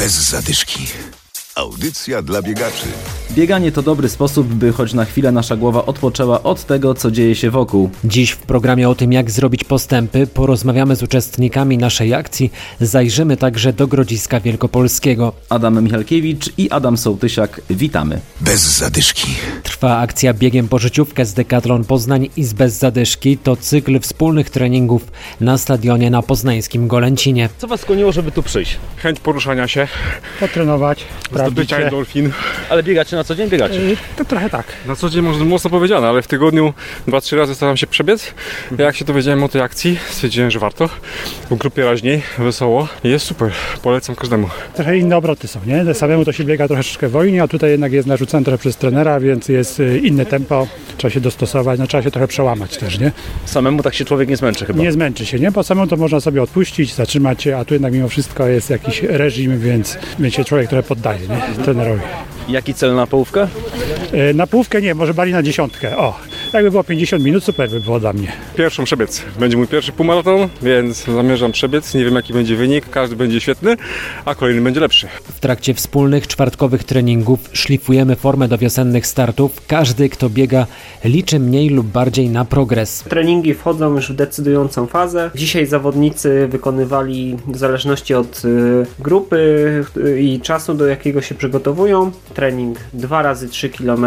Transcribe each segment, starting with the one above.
Bez zadyszki. Audycja dla biegaczy. Bieganie to dobry sposób, by choć na chwilę nasza głowa odpoczęła od tego, co dzieje się wokół. Dziś w programie o tym, jak zrobić postępy, porozmawiamy z uczestnikami naszej akcji, zajrzymy także do Grodziska Wielkopolskiego. Adam Michalkiewicz i Adam Sołtysiak, witamy. Bez zadyszki. Trwa akcja Biegiem po życiówkę z Decathlon Poznań i z Bez Zadyszki. To cykl wspólnych treningów na stadionie na poznańskim Golęcinie. Co was skłoniło, żeby tu przyjść? chęć poruszania się, potrenować, sprawdzić zdobycia się. endorfin. Ale biegacie na co dzień? Biegacie. Y, To trochę tak. Na co dzień może mocno powiedziane, ale w tygodniu dwa, trzy razy staram się przebiec. Jak się dowiedziałem o tej akcji, stwierdziłem, że warto. W grupie raźniej, wesoło. Jest super, polecam każdemu. Trochę inne obroty są, nie? Samemu to się biega troszeczkę wolniej, a tutaj jednak jest narzucone trochę przez trenera, więc jest y, inne tempo, trzeba się dostosować, no trzeba się trochę przełamać też, nie? Samemu tak się człowiek nie zmęczy chyba. Nie zmęczy się, nie? Bo samemu to można sobie odpuścić, zatrzymać się, a tu jednak mimo wszystko jest jakiś reżim, więc, więc się człowiek trochę poddaje, nie? Trenerowi. Jaki cel na połówkę? Y, Na połówkę nie, może bali na dziesiątkę, o. Jakby było 50 minut, super by było dla mnie. Pierwszą przebiec. Będzie mój pierwszy półmaraton, więc zamierzam przebiec. Nie wiem jaki będzie wynik, każdy będzie świetny, a kolejny będzie lepszy. W trakcie wspólnych czwartkowych treningów szlifujemy formę do wiosennych startów. Każdy, kto biega, liczy mniej lub bardziej na progres. Treningi wchodzą już w decydującą fazę. Dzisiaj zawodnicy wykonywali w zależności od y, grupy y, i czasu, do jakiego się przygotowują. Trening 2 razy 3 km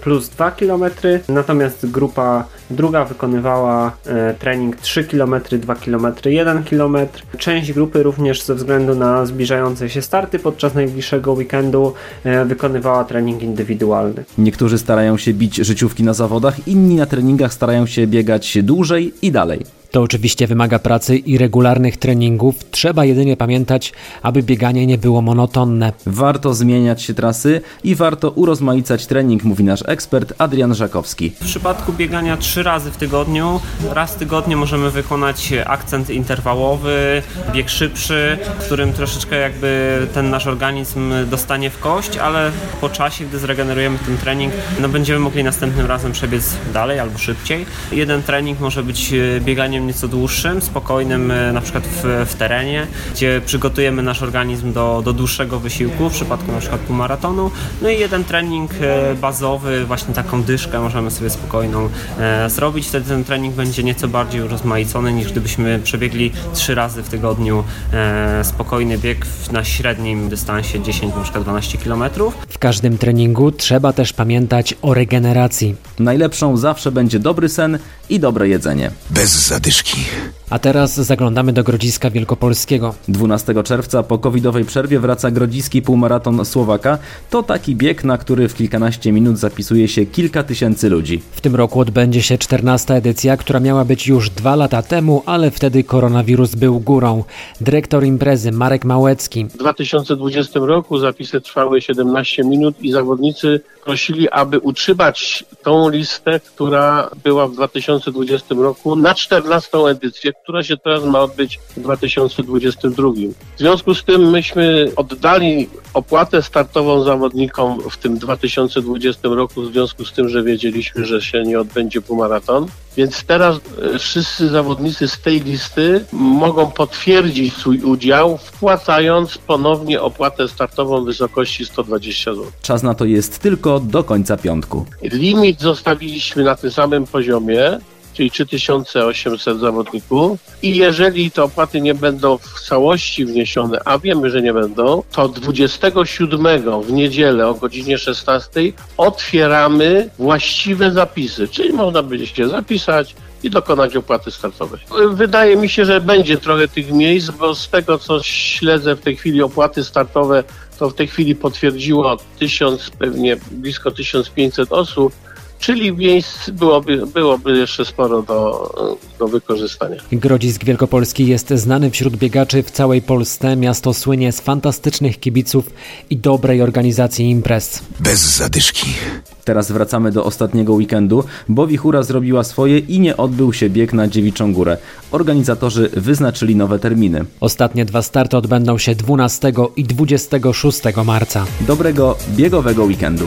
plus 2 km, natomiast grupa druga wykonywała e, trening 3 km, 2 km, 1 km. Część grupy również ze względu na zbliżające się starty podczas najbliższego weekendu e, wykonywała trening indywidualny. Niektórzy starają się bić życiówki na zawodach, inni na treningach starają się biegać dłużej i dalej. To oczywiście wymaga pracy i regularnych treningów. Trzeba jedynie pamiętać, aby bieganie nie było monotonne. Warto zmieniać się trasy i warto urozmaicać trening, mówi nasz ekspert Adrian Żakowski. W przypadku biegania trzy razy w tygodniu, raz w tygodniu możemy wykonać akcent interwałowy, bieg szybszy, w którym troszeczkę jakby ten nasz organizm dostanie w kość, ale po czasie, gdy zregenerujemy ten trening, no będziemy mogli następnym razem przebiec dalej albo szybciej. Jeden trening może być e, nieco dłuższym, spokojnym, e, na przykład w, w terenie, gdzie przygotujemy nasz organizm do, do dłuższego wysiłku, w przypadku na przykład półmaratonu. No i jeden trening e, bazowy, właśnie taką dyszkę możemy sobie spokojną e, zrobić. Wtedy ten trening będzie nieco bardziej urozmaicony niż gdybyśmy przebiegli trzy razy w tygodniu e, spokojny bieg na średnim dystansie 10, na przykład 12 km. W każdym treningu trzeba też pamiętać o regeneracji. Najlepszą zawsze będzie dobry sen i dobre jedzenie. Bez A teraz zaglądamy do Grodziska Wielkopolskiego. 12 czerwca po covidowej przerwie wraca grodziski półmaraton Słowaka. To taki bieg, na który w kilkanaście minut zapisuje się kilka tysięcy ludzi. W tym roku odbędzie się 14 edycja, która miała być już dwa lata temu, ale wtedy koronawirus był górą. Dyrektor imprezy Marek Małecki W 2020 roku zapisy trwały 17 minut i zawodnicy prosili, aby utrzymać tą listę, która była w 2020 roku na 14 edycję, która się teraz ma odbyć w 2022. W związku z tym myśmy oddali opłatę startową zawodnikom w tym 2020 roku, w związku z tym, że wiedzieliśmy, że się nie odbędzie półmaraton. Więc teraz e, wszyscy zawodnicy z tej listy mogą potwierdzić swój udział, wpłacając ponownie opłatę startową w wysokości 120 zł. Czas na to jest tylko do końca piątku. Limit zostawiliśmy na tym samym poziomie, czyli 3800 zawodników. I jeżeli te opłaty nie będą w całości wniesione, a wiemy, że nie będą, to 27 w niedzielę o godzinie 16 otwieramy właściwe zapisy, czyli można będzie się zapisać i dokonać opłaty startowej. Wydaje mi się, że będzie trochę tych miejsc, bo z tego co śledzę w tej chwili opłaty startowe, to w tej chwili potwierdziło 1000, pewnie blisko 1500 osób, czyli miejsc byłoby, byłoby jeszcze sporo do, do wykorzystania. Grodzisk Wielkopolski jest znany wśród biegaczy w całej Polsce. Miasto słynie z fantastycznych kibiców i dobrej organizacji imprez. Bez zadyszki. Teraz wracamy do ostatniego weekendu, bo Wichura zrobiła swoje i nie odbył się bieg na Dziewiczą Górę. Organizatorzy wyznaczyli nowe terminy. Ostatnie dwa starty odbędą się 12 i 26 marca. Dobrego biegowego weekendu.